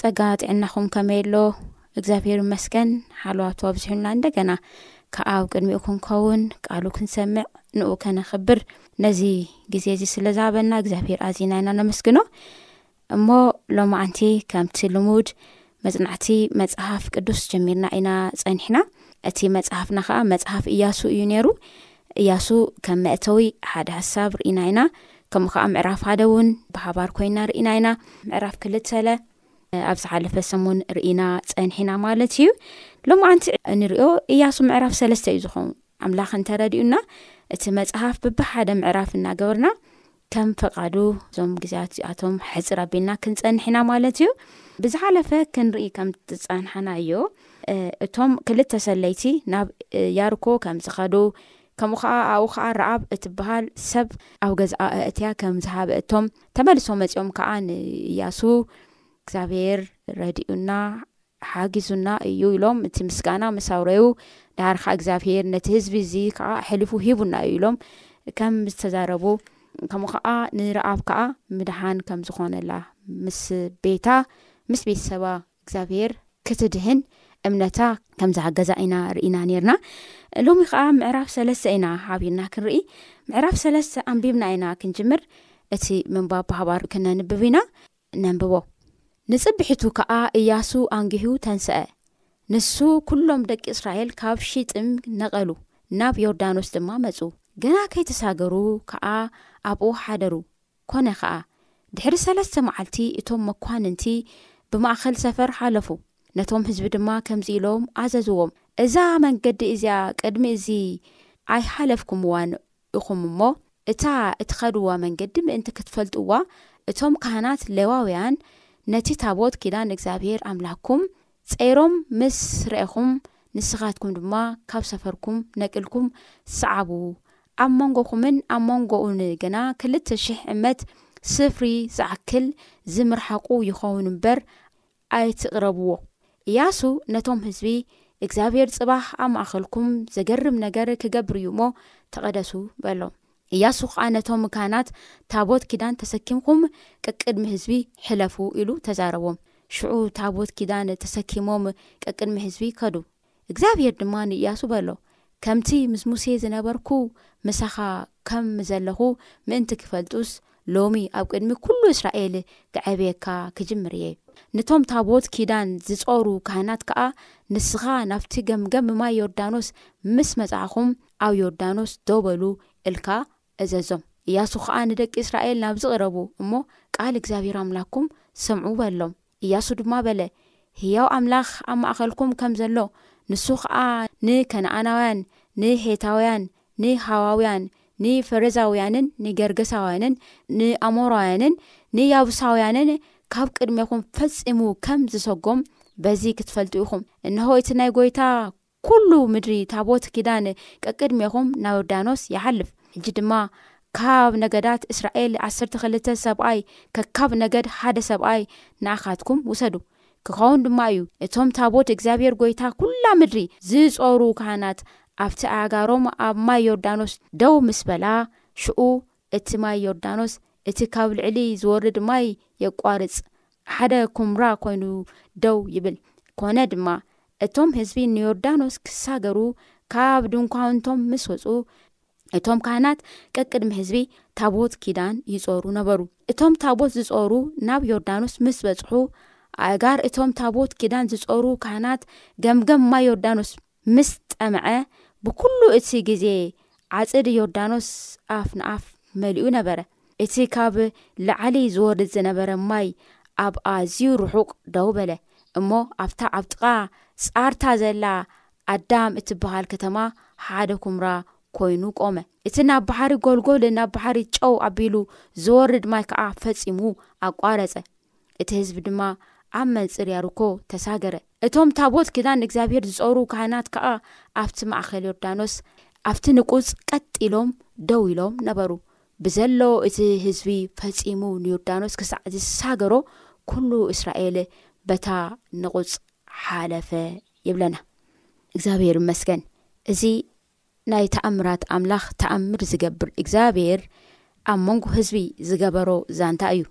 ጸጋ ጥዕናኹም ከመይ ኣሎ እግዚኣብሔር ይመስገን ሓልዋቱ ኣብዚሑልና እንደገና ከኣ ኣብ ቅድሚኡ ክንከውን ቃሉ ክንሰምዕ ንኡ ከነኽብር ነዚ ግዜ እዚ ስለ ዝሃበና እግዚኣብሔር ኣዚና ኢና ነመስግኖ እሞ ሎማዓንቲ ከምቲ ልሙድ መጽናዕቲ መጽሓፍ ቅዱስ ጀሚርና ኢና ጸኒሕና እቲ መጽሓፍና ከዓ መጽሓፍ እያሱ እዩ ነይሩ እያሱ ከም መእተዊ ሓደ ሐሳብ ርኢና ኢና ከምኡ ከዓ ምዕራፍ ሓደ እውን ብሓባር ኮይና ርኢና ኢና ምዕራፍ ክልተለ ኣብ ዝሓለፈ ሰሙን ርኢና ፀንሒና ማለት እዩ ሎማዓንቲ እንሪኦ እያሱ ምዕራፍ ሰለስተ እዩ ዝኸውን ኣምላኽ እንተረዲኡና እቲ መፅሓፍ ብብሓደ ምዕራፍ እናገበርና ከም ፈቃዱ እዞም ግዜያት እዚኣቶም ሕጽር ኣቢልና ክንጸንሕ ኢና ማለት እዩ። ብዝሓለፈ ክንርኢ ከም ዝጸንሓናዮ እቶም ክልተ ሰለይቲ ናብ ያርኮ ከም ዝኸዱ ከምኡ ኸኣ ኣብኡ ኸኣ ረኣብ እትበሃል ሰብ ኣብ ገዝኣ ኣእትያ ከም ዝሃበእቶም ተመልሶም መጺኦም ከኣ ንእያሱ እግዚኣብሔር ረድኡና ሓጊዙና እዩ ኢሎም እቲ ምስጋና ምስ ኣውረዩ ደሓር ከኣ እግዚኣብሄር ነቲ ህዝቢ እዚ ከኣ ኣሕሊፉ ሂቡና እዩ ኢሎም ከም ዝተዛረቡ ከምኡ ከኣ ንረኣብ ከኣ ምድሓን ከም ዝኾነላ ምስ ቤታ ምስ ቤተሰባ እግዚኣብሄር ክትድህን እምነታ ከም ዝሓገዛ ኢና ርኢና ነርና ሎሚ ከኣ ምዕራፍ ሰለስተ ኢና ሓቢርና ክንርኢ ምዕራፍ ሰለስተ ኣንቢብና ኢና ክንጅምር እቲ ምንባብ ብሓባር ክነንብብ ኢና ነንብቦ። ንጽብሒቱ ከኣ እያሱ ኣንጊሁ ተንስኣ፣ ንሱ ኵሎም ደቂ እስራኤል ካብ ሺጢም ነቐሉ፣ ናብ ዮርዳኖስ ድማ መጹ፣ ገና ከይተሳገሩ ከኣ ኣብኡ ሓደሩ። ኰነ ኸኣ፣ ድሕሪ ሰለስተ መዓልቲ እቶም መኳንንቲ ብማእከል ሰፈር ሓለፉ፣ ነቶም ህዝቢ ድማ ከምዚ ኢሎም ኣዘዝዎም፣ እዛ መንገዲ እዚኣ ቅድሚ እዚ ኣይሓለፍኩምዋን ኢኹም እሞ፣ እታ እትኸድዋ መንገዲ ምእንቲ ክትፈልጥዋ፣ እቶም ካህናት ሌዋውያን ነቲ ታቦት ኪዳን እግዚኣብሄር ኣምላኽኩም ጸይሮም ምስ ረኤኹም፣ ንስኻትኩም ድማ ካብ ሰፈርኩም ነቅልኩም ስዓቡ፣ ኣብ መንጎኹምን ኣብ መንጎኡን ግና ክልተ ሽሕ እመት ስፍሪ ዝኣክል ዝምርሓቁ ይኸውን እምበር፣ ኣይትቕረብዎ። እያሱ ነቶም ህዝቢ፣ እግዚኣብሄር ጽባሕ ኣብ ማእከልኩም ዘገርም ነገር ኪገብር እዩ እሞ፣ ተቐደሱ በሎም። እያሱ ኸኣ ነቶም ካህናት፣ ታቦት ኪዳን ተሰኪምኩም ቀቅድሚ ህዝቢ ሕለፉ ኢሉ ተዛረቦም። ሽዑ ታቦት ኪዳን ተሰኪሞም ቀቅድሚ ህዝቢ ከዱ። እግዚኣብሄር ድማ ንእያሱ በሎ፣ ከምቲ ምስ ሙሴ ዝነበርኩ ምሳኻ ከም ዘለኹ ምእንቲ ኪፈልጡስ፣ ሎሚ ኣብ ቅድሚ ኵሉ እስራኤል ክዐብየካ ክጅምር እየ። ነቶም ታቦት ኪዳን ዚጾሩ ካህናት ከኣ፣ ንስኻ ናብቲ ገምገም ማይ ዮርዳኖስ ምስ መጻእኹም፣ ኣብ ዮርዳኖስ ደው በሉ ኢልካ እዘዞም። እያሱ ኸኣ ንደቂ እስራኤል ናብ ዝቕረቡ እሞ ቃል እግዚኣብሄር ኣምላኽኩም ስምዑ በሎም። እያሱ ድማ በለ፣ ህያው ኣምላኽ ኣብ ማእከልኩም ከም ዘሎ፣ ንሱ ኸኣ ንከነኣናውያን፣ ንሔታውያን፣ ንሃዋውያን፣ ንፈሬዛውያንን ንጌርጌሳውያንን ንኣሞራውያንን ንያቡሳውያንን ካብ ቅድሜኹም ፈጺሙ ከም ዝሰጎም በዚ ክትፈልጡ ኢኹም። እንሆ፣ እቲ ናይ ጐይታ ኵሉ ምድሪ ታቦት ኪዳን ቀቅድሜኹም ናብ ዮርዳኖስ ይሓልፍ። ሕጂ ድማ ካብ ነገዳት እስራኤል ዓሰርተ ክልተ ሰብኣይ፣ ከካብ ነገድ ሓደ ሰብኣይ ንኣኻትኩም ውሰዱ። ኪኸውን ድማ እዩ፣ እቶም ታቦት እግዚኣብሄር ጐይታ ኵላ ምድሪ ዚጾሩ ካህናት ኣብቲ ኣእጋሮም ኣብ ማይ ዮርዳኖስ ደው ምስ በላ፣ ሽኡ እቲ ማይ ዮርዳኖስ፣ እቲ ካብ ልዕሊ ዚወርድ ማይ የቋርጽ ሓደ ኵምራ ኰይኑ ደው ይብል። ኰነ ድማ፣ እቶም ህዝቢ ንዮርዳኖስ ኪሳገሩ ካብ ድንኳንቶም ምስ ወጹ፣ እቶም ካህናት ቀቅድሚ ህዝቢ ታቦት ኪዳን ይጾሩ ነበሩ። እቶም ታቦት ዝጾሩ ናብ ዮርዳኖስ ምስ በጽሑ፣ ኣእጋር እቶም ታቦት ኪዳን ዝጾሩ ካህናት ገምገም ማይ ዮርዳኖስ ምስ ጠምዐ ብኵሉ እቲ ግዜ ዓጽድ ዮርዳኖስ ኣፍ ንኣፍ መሊኡ ነበረ። እቲ ካብ ላዕሊ ዝወርድ ዝነበረ ማይ ኣብ ኣዝዩ ርሑቕ ደው በለ እሞ ኣብታ ኣብ ጥቓ ጻርታ ዘላ ኣዳም እትበሃል ከተማ ሓደ ኵምራ ኰይኑ ቈመ። እቲ ናብ ባሕሪ ጐልጐልን ናብ ባሕሪ ጨው ኣቢሉ ዝወርድ ማይ ከኣ ፈጺሙ ኣቋረጸ፣ እቲ ህዝቢ ድማ ኣብ መንጽር ያርኮ ተሳገረ። እቶም ታቦት ኪዳን እግዚኣብሄር ዝጾሩ ካህናት ከኣ ኣብቲ ማእከል ዮርዳኖስ ኣብቲ ንቁጽ ቀጥ ኢሎም ደው ኢሎም ነበሩ። ብዘሎ እቲ ህዝቢ ፈጺሙ ንዮርዳኖስ ክሳዕ ዝሳገሮ ኩሉ እስራኤል በታ ንቁጽ ሓለፈ ይብለና። እግዚኣብሄር ይመስገን እዚ ናይ ተኣምራት ኣምላኽ ተኣምር ዝገብር እግዚኣብሄር ኣብ መንጎ ህዝቢ ዝገበሮ ዛንታ እዩ።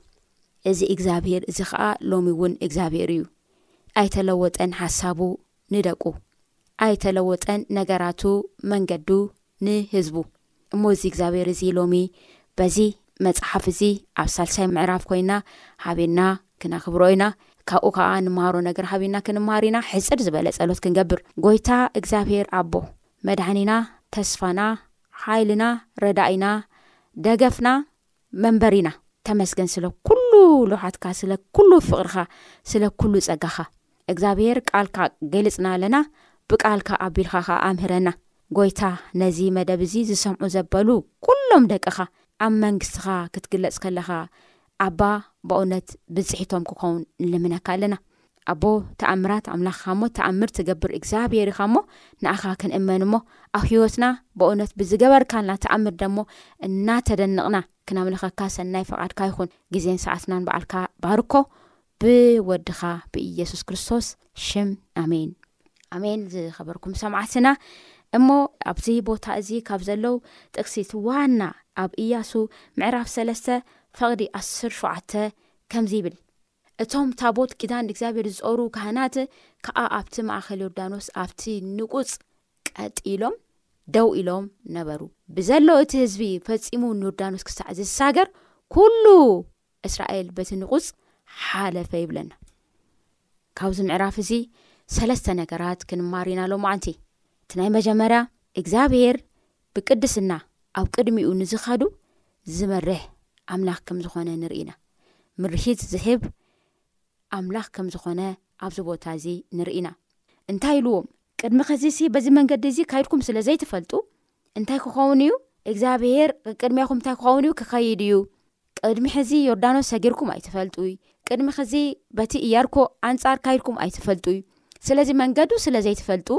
እዚ እግዚኣብሄር እዚ ኸኣ ሎሚ እውን እግዚኣብሄር እዩ። ኣይተለወጠን ሓሳቡ ንደቁ። ኣይተለወጠን ነገራቱ መንገዱ ንህዝቡ። እሞ እዚ እግዚኣብሄር እዚ ሎሚ በዚ መጽሓፍ እዚ ኣብ ሳልሳይ ምዕራፍ ኮይና ሓቤና ክነክብሮ ኢና ካብኡ ከኣ ንመሃሮ ነገር ሃቢና ክንመሃር ኢና ሕጽር ዝበለ ጸሎት ክንገብር ጎይታ እግዚኣብሄር ኣቦ መድኃኒና ተስፋና ሓይልና ረዳኢና ደገፍና መንበሪና ተመስገን ስለ ኩሉ ልውሓትካ ስለ ኩሉ ፍቕርኻ ስለ ኩሉ ጸጋኻ እግዚኣብሄር ቃልካ ገልጽና ኣለና ብቃልካ ኣቢልካ ከኣ ኣምህረና ጎይታ ነዚ መደብ እዚ ዝሰምዑ ዘበሉ ኩሎም ደቅኻ ኣብ መንግስትኻ ክትግለጽ ከለኻ ኣባ በእውነት ብጽሒቶም ክኸውን ንልምነካ ኣለና ኣቦ ተኣምራት ኣምላኽ ኢኻ እሞ ተኣምር ትገብር እግዚኣብሄር ኢኻ እሞ ንኣኻ ክንእመን እሞ ኣብ ህይወትና በእውነት ብዝገበርካልና ተኣምር ደሞ እናተደንቕና ክነምልኸካ ሰናይ ፈቓድካ ይኹን ግዜን ሰዓትናን በዓልካ ባርኮ ብወድኻ ብኢየሱስ ክርስቶስ ሽም ኣሜን ኣሜን ዝኸበርኩም ሰምዓትና እሞ ኣብዚ ቦታ እዚ ካብ ዘለዉ ጥቅሲት ዋና ኣብ እያሱ ምዕራፍ ሰለስተ ፈቕዲ ኣስር ሸዓተ ከምዚ ይብል እቶም ታቦት ኪዳን እግዚኣብሔር ዝጾሩ ካህናት ከዓ ኣብቲ ማእኸል ዮርዳኖስ ኣብቲ ንቁፅ ቀጢ ኢሎም ደው ኢሎም ነበሩ ብዘሎ እቲ ህዝቢ ፈፂሙ ንዮርዳኖስ ክሳዕ ዝሳገር ኩሉ እስራኤል በቲ ንቑጽ ሓለፈ ይብለና። ካብዚ ምዕራፍ እዚ ሰለስተ ነገራት ክንማር ኢና ሎማዕንቲ። እቲ ናይ መጀመርያ እግዚኣብሄር ብቅድስና ኣብ ቅድሚኡ ንዝኸዱ ዝመርሕ ኣምላኽ ከም ዝኾነ ንርኢ ኢና። ምርሂት ዝህብ ኣምላኽ ከም ዝኾነ ኣብዚ ቦታ እዚ ንርኢ ኢና። እንታይ ኢልዎም ቅድሚ ኸዚሲ በዚ መንገዲ እዚ ካይድኩም ስለ ዘይትፈልጡ እንታይ ክኸውን እዩ እግዚኣብሄር ቅድሚያኹም እንታይ ክኸውን እዩ ክኸይድ እዩ ቅድሚ ሕዚ ዮርዳኖስ ሰጊርኩም ኣይትፈልጡይ፣ ቅድሚ ኽዚ በቲ እያርኮ ኣንጻር ካይድኩም ኣይትፈልጡይ፣ ስለዚ መንገዱ ስለ ዘይትፈልጡ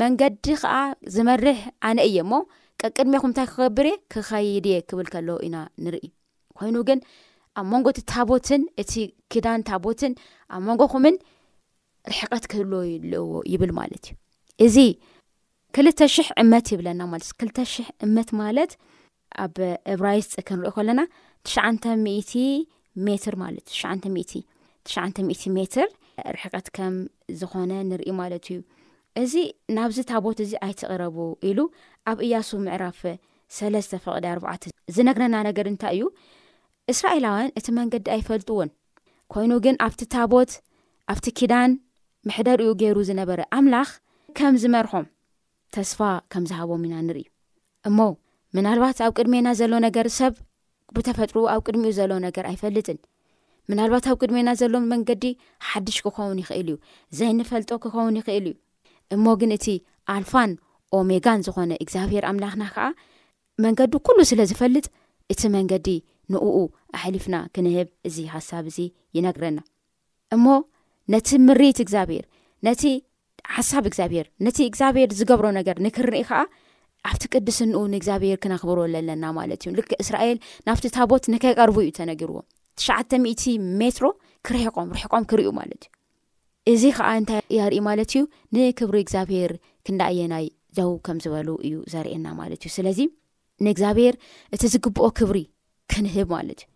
መንገዲ ኸኣ ዝመርሕ ኣነ እየ እሞ ቀቅድሜኹም እንታይ ክገብር እየ ክኸይድ እየ ክብል ከሎ ኢና ንርኢ ኮይኑ ግን ኣብ መንጎ እቲ ታቦትን እቲ ክዳን ታቦትን ኣብ መንጎኹምን ርሕቀት ክህልዎ ኣለዎ ይብል ማለት እዩ እዚ ክልተ ሽሕ እመት ይብለና ማለት እዩ ክልተ ሽሕ እመት ማለት ኣብ እብራይስጢ ክንሪኦ ከለና ትሽዓንተ ሚእቲ ሜትር ማለት እዩ ትሽዓንተ ሚእቲ ትሽዓንተ ሚእቲ ሜትር ርሕቀት ከም ዝኾነ ንርኢ ማለት እዩ እዚ ናብዚ ታቦት እዚ ኣይትቕረቡ ኢሉ ኣብ እያሱ ምዕራፍ ሰለስተ ፍቕዲ ኣርባዕተ ዝነግረና ነገር እንታይ እዩ እስራኤላውያን እቲ መንገዲ ኣይፈልጥዎን ኮይኑ ግን ኣብቲ ታቦት ኣብቲ ኪዳን መሕደሪኡ ገይሩ ዝነበረ ኣምላኽ ከም ዝመርሖም ተስፋ ከም ዝሃቦም ኢና ንርኢ እሞ ምናልባት ኣብ ቅድሜና ዘሎ ነገር ሰብ ብተፈጥሩ ኣብ ቅድሚኡ ዘሎ ነገር ኣይፈልጥን ምናልባት ኣብ ቅድሜና ዘሎ መንገዲ ሓድሽ ክኸውን ይኽእል እዩ ዘይንፈልጦ ክኸውን ይኽእል እዩ እሞ ግን እቲ ኣልፋን ኦሜጋን ዝኾነ እግዚኣብሄር ኣምላኽና ከዓ መንገዱ ኩሉ ስለ ዝፈልጥ እቲ መንገዲ ንእኡ ኣሕሊፍና ክንህብ እዚ ሐሳብ እዚ ይነግረና እሞ ነቲ ምርይት እግዚኣብሔር ነቲ ሓሳብ እግዚኣብሔር ነቲ እግዚኣብሔር ዝገብሮ ነገር ንክንርኢ ከዓ ኣብቲ ቅድስንኡ ንእግዚኣብሔር ክነኽብሮ ለለና ማለት እዩ ልክ እስራኤል ናብቲ ታቦት ንከይቀርቡ እዩ ተነጊርዎም ትሽዓተ ሚእቲ ሜትሮ ክርሕቆም ርሕቆም ክርዩ ማለት እዩ እዚ ኸኣ እንታይ ያርኢ ማለት እዩ ንክብሪ እግዚኣብሄር ክንዳኣየናይ ደው ከም ዝበሉ እዩ ዘርእየና ማለት እዩ ስለዚ ንእግዚኣብሄር እቲ ዝግብኦ ክብሪ ክንህብ ማለት እዩ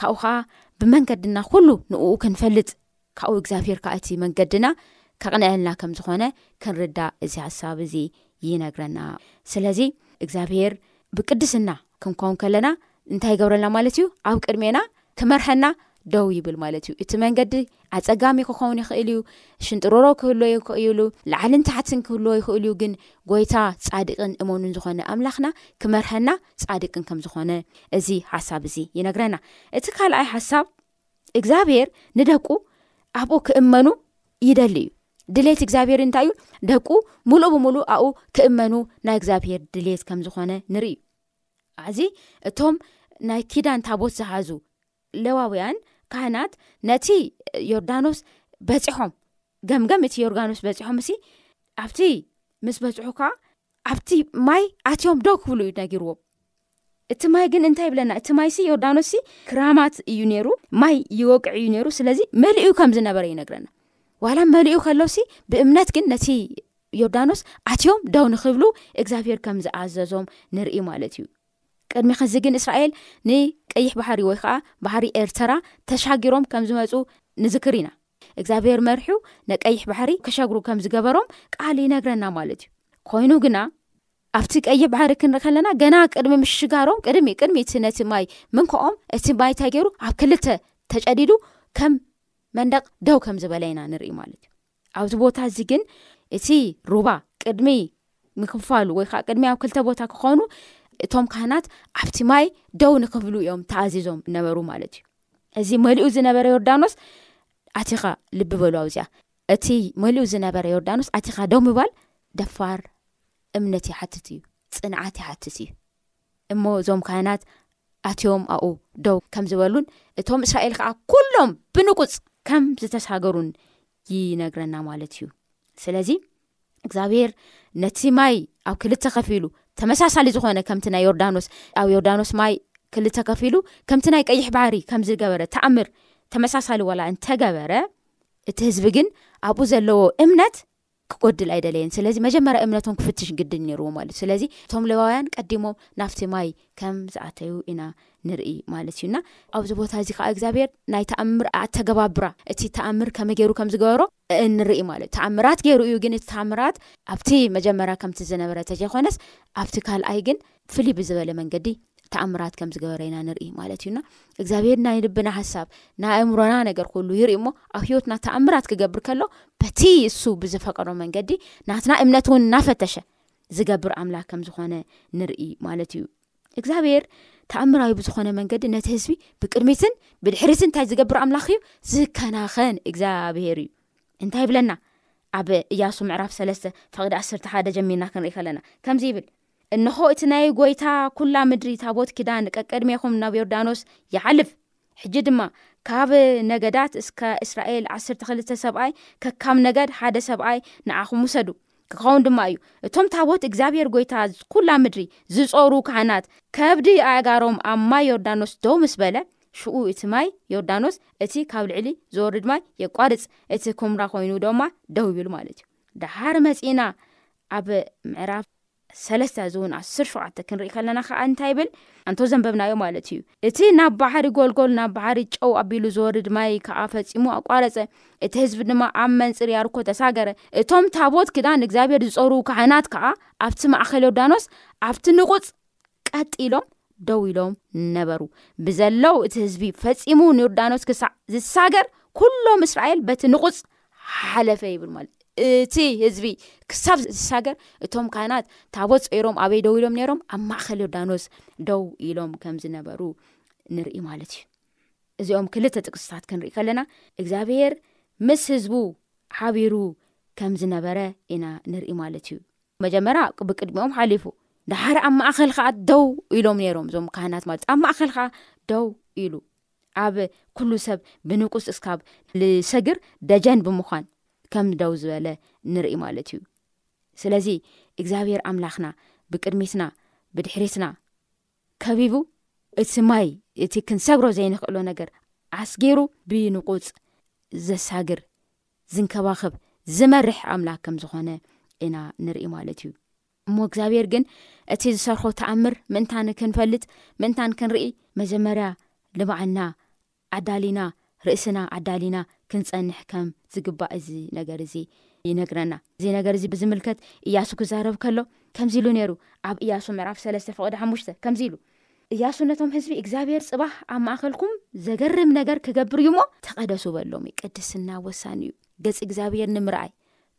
ካብኡ ከዓ ብመንገድና ኩሉ ንእኡ ክንፈልጥ ካብኡ እግዚኣብሄር ከዓ እቲ መንገድና ከቕንዐልና ከም ዝኾነ ክንርዳእ እዚ ሓሳብ እዚ ይነግረና ስለዚ እግዚኣብሄር ብቅድስና ክንኮን ከለና እንታይ ይገብረልና ማለት እዩ ኣብ ቅድሜና ክመርሐና ደው ይብል ማለት እዩ እቲ መንገዲ ኣፀጋሚ ክኸውን ይኽእል እዩ ሽንጥሮሮ ክህልዎ ይኽእሉ ላዓልን ታሕትን ክህልዎ ይኽእል እዩ ግን ጎይታ ፃድቅን እመኑን ዝኾነ ኣምላኽና ክመርሐና ፃድቅን ከም ዝኾነ እዚ ሓሳብ እዚ ይነግረና እቲ ካልኣይ ሓሳብ እግዚኣብሄር ንደቁ ኣብኡ ክእመኑ ይደሊ እዩ ድሌት እግዚኣብሄር እንታይ እዩ ደቁ ሙሉእ ብምሉእ ኣኡ ክእመኑ ናይ እግዚኣብሄር ድሌት ከም ዝኾነ ንርኢ ኣዚ እቶም ናይ ኪዳን ታቦት ዝሓዙ ለዋውያን ካህናት ነቲ ዮርዳኖስ በፂሖም ገምገም እቲ ዮርጋኖስ በፂሖም እሲ ኣብቲ ምስ በፅሑ ከዓ ኣብቲ ማይ ኣትዮም ደው ክብሉ እዩ ነጊርዎም እቲ ማይ ግን እንታይ ይብለና እቲ ማይ ሲ ዮርዳኖስ ሲ ክራማት እዩ ነይሩ ማይ ይወቅዕ እዩ ነይሩ ስለዚ መሊኡ ከም ዝነበረ ይነግረና ዋላ መሊኡ ከሎሲ ብእምነት ግን ነቲ ዮርዳኖስ ኣትዮም ደው ንክብሉ እግዚኣብሄር ከም ዝኣዘዞም ንርኢ ማለት እዩ ቅድሚ ክዚ ግን እስራኤል ንቀይሕ ባሕሪ ወይ ከዓ ባሕሪ ኤርትራ ተሻጊሮም ከም ዝመፁ ንዝክር ኢና እግዚኣብሔር መርሑ ነቀይሕ ባሕሪ ከሻግሩ ከም ዝገበሮም ቃል ይነግረና ማለት እዩ ኮይኑ ግና ኣብቲ ቀይሕ ባሕሪ ክንርኢ ከለና ገና ቅድሚ ምሽጋሮም ቅድሚ ቅድሚ እቲ ነቲ ማይ ምንክኦም እቲ ማይ እንታይ ገይሩ ኣብ ክልተ ተጨዲዱ ከም መንደቅ ደው ከም ዝበለ ኢና ንርኢ ማለት እዩ ኣብዚ ቦታ እዚ ግን እቲ ሩባ ቅድሚ ምክፋሉ ወይ ከዓ ቅድሚ ኣብ ክልተ ቦታ ክኾኑ እቶም ካህናት ኣብቲ ማይ ደው ንክብሉ እዮም ተኣዚዞም እነበሩ ማለት እዩ እዚ መሊኡ ዝነበረ ዮርዳኖስ ኣቲኻ ልቢ በሉ ኣብዚኣ እቲ መሊኡ ዝነበረ ዮርዳኖስ ኣቲኻ ዶ ምባል ደፋር እምነት ይሓትት እዩ ፅንዓት ይሓትት እዩ እሞ እዞም ካይናት ኣትዮም ኣኡ ደው ከም ዝበሉን እቶም እስራኤል ከዓ ኩሎም ብንቁፅ ከም ዝተሳገሩን ይነግረና ማለት እዩ ስለዚ እግዚኣብሄር ነቲ ማይ ኣብ ክልተ ከፊሉ ተመሳሳሊ ዝኾነ ከምቲ ናይ ዮርዳኖስ ኣብ ዮርዳኖስ ማይ ክልተ ከፊሉ ከምቲ ናይ ቀይሕ ባህሪ ከምዝገበረ ተኣምር ተመሳሳሊ ዋላ እንተገበረ እቲ ህዝቢ ግን ኣብኡ ዘለዎ እምነት ክጎድል ኣይደለየን ስለዚ መጀመርያ እምነቶም ክፍትሽ ግድል ነይርዎ ማለት እዩ ስለዚ እቶም ለባውያን ቀዲሞም ናፍቲ ማይ ከም ዝኣተዩ ኢና ንርኢ ማለት እዩና ኣብዚ ቦታ እዚ ከዓ እግዚኣብሄር ናይ ተኣምር ኣተገባብራ እቲ ተኣምር ከመይ ገይሩ ከም ዝገበሮ እንርኢ ማለት ተኣምራት ገይሩ እዩ ግን እቲ ተኣምራት ኣብቲ መጀመርያ ከምቲ ዝነበረ ተዘይኮነስ ኣብቲ ካልኣይ ግን ፍልይ ብዝበለ መንገዲ ተኣምራት ከም ዝገበረ ኢና ንርኢ ማለት እዩና እግዚኣብሄር ናይ ልብና ሓሳብ ናይ ኣእምሮና ነገር ኩሉ ይርኢ እሞ ኣብ ሂወትና ተኣምራት ክገብር ከሎ በቲ እሱ ብዝፈቀዶ መንገዲ ናትና እምነት እውን እናፈተሸ ዝገብር ኣምላክ ከም ዝኾነ ንርኢ ማለት እዩ እግዚኣብሔር ተኣምራዊ ብዝኾነ መንገዲ ነቲ ህዝቢ ብቅድሚትን ብድሕሪት እንታይ ዝገብር ኣምላኽ እዩ ዝከናኸን እግዚኣብሄር እዩ እንታይ ይብለና ኣብ እያሱ ምዕራፍ ሰለስተ ፈቅዲ ዓሰርተ ሓደ ጀሚርና ክንርኢ ከለና ከምዚ ይብል እንኾ እቲ ናይ ጎይታ ኩላ ምድሪ ታቦት ኪዳን ቀቅድሜኹም ናብ ዮርዳኖስ ይሓልፍ ሕጂ ድማ ካብ ነገዳት እስከ እስራኤል ዓሰርተ ክልተ ሰብኣይ፣ ከካም ነገድ ሓደ ሰብኣይ ንዓኹም ውሰዱ። ክኸውን ድማ እዩ፣ እቶም ታቦት እግዚኣብሄር ጐይታ ኵላ ምድሪ ዚጾሩ ካህናት፣ ከብዲ ኣእጋሮም ኣብ ማይ ዮርዳኖስ ደው ምስ በለ፣ ሽኡ እቲ ማይ ዮርዳኖስ፣ እቲ ካብ ልዕሊ ዚወርድ ማይ የቋርጽ፣ እቲ ኵምራ ዀይኑ ደማ ደው ይብል ማለት እዩ። ደሓር መጺእና ኣብ ምዕራፍ። ሰለስተ እዚ ውን ዓሰርተ ሸውዓተ ክንርኢ ከለና ከኣ እንታይ ይብል እንተ ዘንበብናዮ ማለት እዩ እቲ ናብ ባሕሪ ጎልጎል ናብ ባሕሪ ጨው ኣቢሉ ዝወርድ ማይ ከኣ ፈጺሙ ኣቋረጸ እቲ ህዝቢ ድማ ኣብ መንጽር ያርኮ ተሳገረ እቶም ታቦት ክዳን እግዚኣብሔር ዝጾሩ ካህናት ከኣ ኣብቲ ማእከል ዮርዳኖስ ኣብቲ ንቁጽ ቀጥ ኢሎም ደው ኢሎም ነበሩ ብዘለው እቲ ህዝቢ ፈጺሙ ንዮርዳኖስ ክሳዕ ዝሳገር ኩሎም እስራኤል በቲ ንቁጽ ሓሓለፈ ይብል ማለት እቲ ህዝቢ ክሳብ ዝሳገር እቶም ካህናት ታቦት ፀይሮም ኣበይ ደው ኢሎም ነይሮም ኣብ ማእኸል ዮርዳኖስ ደው ኢሎም ከም ዝነበሩ ንርኢ ማለት እዩ እዚኦም ክልተ ጥቅስታት ክንርኢ ከለና እግዚኣብሄር ምስ ህዝቡ ሓቢሩ ከም ዝነበረ ኢና ንርኢ ማለት እዩ መጀመርያ ብቅድሚኦም ሓሊፉ ዳሓር ኣብ ማእኸል ከዓ ደው ኢሎም ነይሮም እዞም ካህናት ማለት ኣብ ማእኸል ከዓ ደው ኢሉ ኣብ ኩሉ ሰብ ብንቁስ እስካብ ልሰግር ደጀን ብምዃን ከም ደው ዝበለ ንርኢ ማለት እዩ ስለዚ እግዚኣብሔር ኣምላኽና ብቅድሚትና ብድሕሪትና ከቢቡ እቲ ማይ እቲ ክንሰግሮ ዘይንኽእሎ ነገር ኣስጊሩ ብንቁፅ ዘሳግር ዝንከባኸብ ዝመርሕ ኣምላክ ከም ዝኾነ ኢና ንርኢ ማለት እዩ እሞ እግዚኣብሔር ግን እቲ ዝሰርሖ ተኣምር ምእንታን ክንፈልጥ ምእንታን ክንርኢ መጀመርያ ልባዕና ዓዳሊና ርእስና ዓዳሊና ክንፀንሕ ከም ዝግባእ እዚ ነገር እዚ ይነግረና እዚ ነገር እዚ ብዝምልከት እያሱ ክዛረብ ከሎ ከምዚ ኢሉ ነይሩ ኣብ እያሱ ምዕራፍ ሰለስተ ፍቅዲ ሓሙሽተ ከምዚ ኢሉ እያሱ ነቶም ህዝቢ እግዚኣብሔር ፅባህ ኣብ ማእኸልኩም ዘገርም ነገር ክገብር እዩ እሞ ተቐደሱ በሎም እዩ ቅድስና ወሳኒ እዩ ገፂ እግዚኣብሔር ንምርኣይ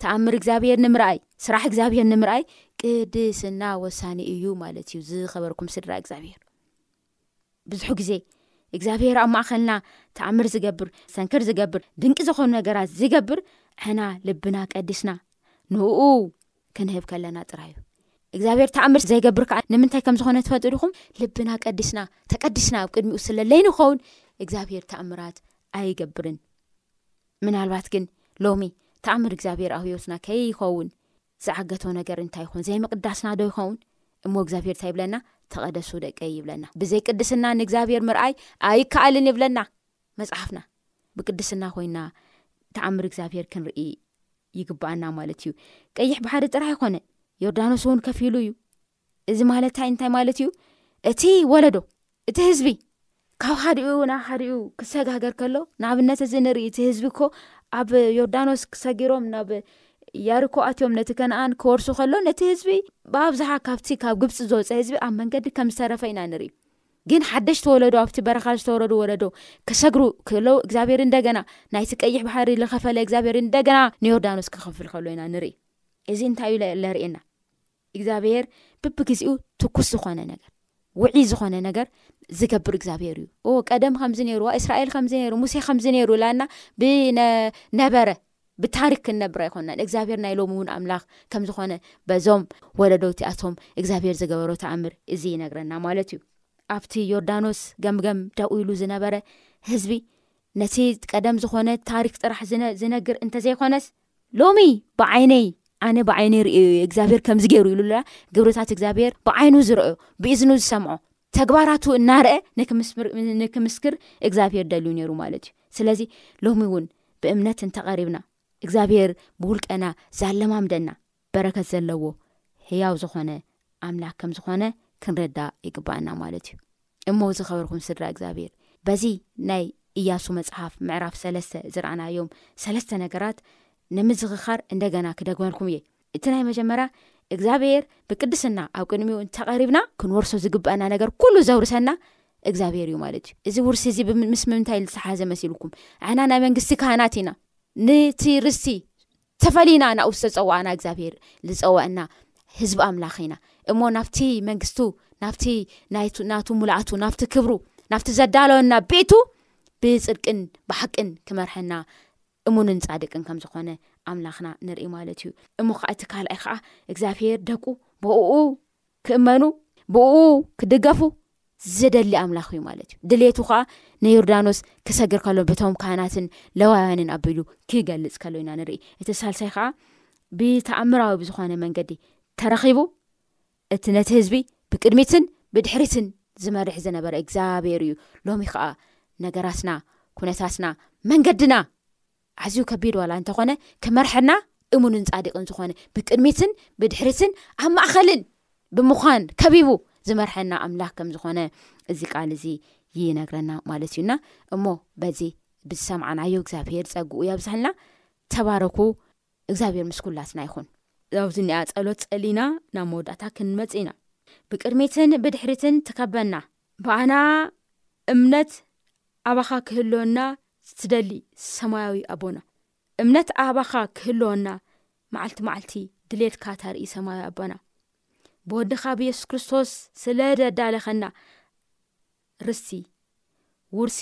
ተኣምር እግዚኣብሄር ንምርኣይ ስራሕ እግዚኣብሄር ንምርኣይ ቅድስና ወሳኒ እዩ ማለት እዩ ዝኸበርኩም ስድራ እግዚኣብሄር ብዙሕ ግዜ እግዚኣብሄር ኣብ ማእኸልና ተኣምር ዝገብር ሰንክር ዝገብር ድንቂ ዝኾኑ ነገራት ዝገብር ሕና ልብና ቀዲስና ንኡ ክንህብ ከለና ጥራይ እዩ እግዚኣብሄር ተኣምር ዘይገብር ከዓ ንምንታይ ከም ዝኾነ ትፈጥሩ ዲኹም ልብና ቀዲስና ተቀዲስና ኣብ ቅድሚኡ ስለለይንኸውን እግዚኣብሄር ተኣምራት ኣይገብርን ምናልባት ግን ሎሚ ተኣምር እግዚኣብሔር ኣብ ህይወትና ከይኸውን ዝዓገቶ ነገር እንታይ ይኹን ዘይምቅዳስና ዶ ይኸውን እሞ እግዚኣብሔር እንታይ ይብለና ተቐደሱ ደቀይ ይብለና ብዘይ ቅድስና ንእግዚኣብሔር ምርኣይ ኣይከኣልን ይብለና መፅሓፍና ብቅድስና ኮይና ተኣምር እግዚኣብሔር ክንርኢ ይግባኣና ማለት እዩ ቀይሕ ባሕሪ ጥራሕ ኣይኮነን ዮርዳኖስ እውን ከፊሉ እዩ እዚ ማለትይ እንታይ ማለት እዩ እቲ ወለዶ እቲ ህዝቢ ካብ ሓዲኡ ናብ ሓዲኡ ክሰጋገር ከሎ ንኣብነት እዚ ንርኢ እቲ ህዝቢ እኮ ኣብ ዮርዳኖስ ክሰጊሮም ናብ ያርኮ ኣትዮም ነቲ ከነኣን ክወርሱ ከሎ ነቲ ህዝቢ ብኣብዝሓ ካብቲ ካብ ግብፂ ዝወፀ ህዝቢ ኣብ መንገዲ ከም ዝተረፈ ኢና ንርኢ ግን ሓደሽቲ ወለዶ ኣብቲ በረኻ ዝተወረዱ ወለዶ ክሰግሩ ክለው እግዚኣብሔር እንደገና ናይቲ ቀይሕ ባሕሪ ዝኸፈለ እግዚኣብሔር እንደገና ንዮርዳኖስ ክኸፍል ከሎ ኢና ንርኢ እዚ እንታይ እዩ ለርእየና እግዚኣብሄር ብብግዜኡ ትኩስ ዝኾነ ነገር ውዒ ዝኾነ ነገር ዝገብር እግዚኣብሄር እዩ ኦ ቀደም ከምዚ ነይሩ ዋ እስራኤል ከምዚ ነይሩ ሙሴ ከምዚ ነይሩ ላና ብነበረ ብታሪክ ክንነብር ኣይኮናን እግዚኣብሄር ናይ ሎሚ እውን ኣምላኽ ከም ዝኾነ በዞም ወለዶቲኣቶም እግዚኣብሄር ዝገበሮ ተኣምር እዚ ይነግረና ማለት እዩ ኣብቲ ዮርዳኖስ ገምገም ደው ኢሉ ዝነበረ ህዝቢ ነቲ ቀደም ዝኾነ ታሪክ ጥራሕ ዝነግር እንተዘይኮነስ ሎሚ ብዓይነይ ኣነ ብዓይነይ ርእዮ እየ እግዚኣብሔር ከምዚ ገይሩ ኢሉ ላ ግብርታት እግዚኣብሔር ብዓይኑ ዝረእዮ ብእዝኑ ዝሰምዖ ተግባራቱ እናርአ ንክምስክር እግዚኣብሔር ደልዩ ነይሩ ማለት እዩ ስለዚ ሎሚ እውን ብእምነት እንተቐሪብና እግዚኣብሔር ብውልቀና ዛለማምደና በረከት ዘለዎ ሕያው ዝኾነ ኣምላክ ከም ዝኾነ ክንረዳእ ይግባኣና ማለት እዩ እሞ ዝኸበርኩም ስድራ እግዚኣብሔር በዚ ናይ እያሱ መፅሓፍ ምዕራፍ ሰለስተ ዝረኣናዮም ሰለስተ ነገራት ንምዝኽኻር እንደገና ክደግመልኩም እየ እቲ ናይ መጀመርያ እግዚኣብሔር ብቅድስና ኣብ ቅድሚኡ እንተቐሪብና ክንወርሶ ዝግበአና ነገር ኩሉ ዘውርሰና እግዚኣብሔር እዩ ማለት እዩ እዚ ውርሲ እዚ ምስ ምምንታይ ዝተሓዘ መሲልኩም ኣሕና ናይ መንግስቲ ካህናት ኢና ነቲ ርስቲ ተፈሊና ናብኡ ዝተፀዋእና እግዚኣብሄር ዝፀወዐና ህዝቢ ኣምላኽ ኢና እሞ ናብቲ መንግስቱ ናብቲ ናቱ ሙሉኣቱ ናብቲ ክብሩ ናብቲ ዘዳለወና ቤቱ ብፅድቅን ብሓቅን ክመርሐና እሙንን ፃድቅን ከም ዝኾነ ኣምላኽና ንርኢ ማለት እዩ እሞ ከዓ እቲ ካልኣይ ከዓ እግዚኣብሄር ደቁ ብእኡ ክእመኑ ብእኡ ክድገፉ ዝደሊ ኣምላኽ እዩ ማለት እዩ ድልቱ ከዓ ንዮርዳኖስ ክሰግር ከሎ ብቶም ካህናትን ለዋውያንን ኣቢሉ ክገልፅ ከሎ ኢና ንርኢ እቲ ሳልሳይ ከዓ ብተኣምራዊ ብዝኾነ መንገዲ ተረኺቡ እቲ ነቲ ህዝቢ ብቅድሚትን ብድሕሪትን ዝመርሕ ዝነበረ እግዚኣብሔር እዩ ሎሚ ከዓ ነገራትና ኩነታትና መንገድና ኣዝዩ ከቢድ ዋላ እንተኾነ ክመርሐና እሙንን ጻዲቅን ዝኾነ ብቅድሚትን ብድሕሪትን ኣብ ማእኸልን ብምዃን ከቢቡ ዝመርሐና ኣምላኽ ከም ዝኾነ እዚ ቃል እዚ ይነግረና ማለት እዩና እሞ በዚ ብዝሰምዓናዮ እግዚኣብሄር ጸግኡ የብዝሐልና ተባረኩ እግዚኣብሄር ምስ ኩላትና ይኹን ዛብዚ ኒኣ ጸሎት ጸሊና ናብ መወዳእታ ክንመጽእ ኢና ብቅድሚትን ብድሕሪትን ትከበና ብኣና እምነት ኣባኻ ክህልወና ዝትደሊ ሰማያዊ ኣቦና እምነት ኣባኻ ክህልወና መዓልቲ መዓልቲ ድሌትካ ታርኢ ሰማያዊ ኣቦና ብወድኻ ብየሱስ ክርስቶስ ስለ ደዳለኸና ርስቲ ውርሲ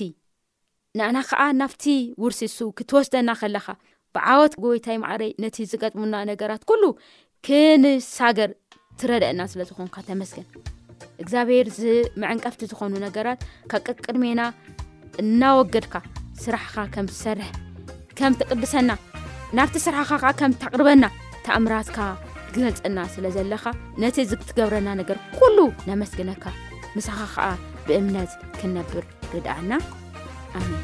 ንኣና ከዓ ናብቲ ውርሲ እሱ ክትወስደና ከለኻ ብዓወት ጎይታይ ማዕረይ ነቲ ዝገጥሙና ነገራት ኩሉ ክንሳገር ትረድአና ስለ ዝኾንካ ተመስገን እግዚኣብሔር ዝመዕንቀፍቲ ዝኾኑ ነገራት ካብ ቅቅድሜና እናወገድካ ስራሕኻ ከም ትሰርሕ ከም ትቅድሰና ናብቲ ስራሕኻ ከዓ ከም ተቅርበና ተእምራትካ ግገልፀና ስለ ዘለኻ ነቲ ዝትገብረና ነገር ኩሉ ነመስግነካ ምሳኻ ከዓ ብእምነት ክንነብር ርድኣና ኣሜን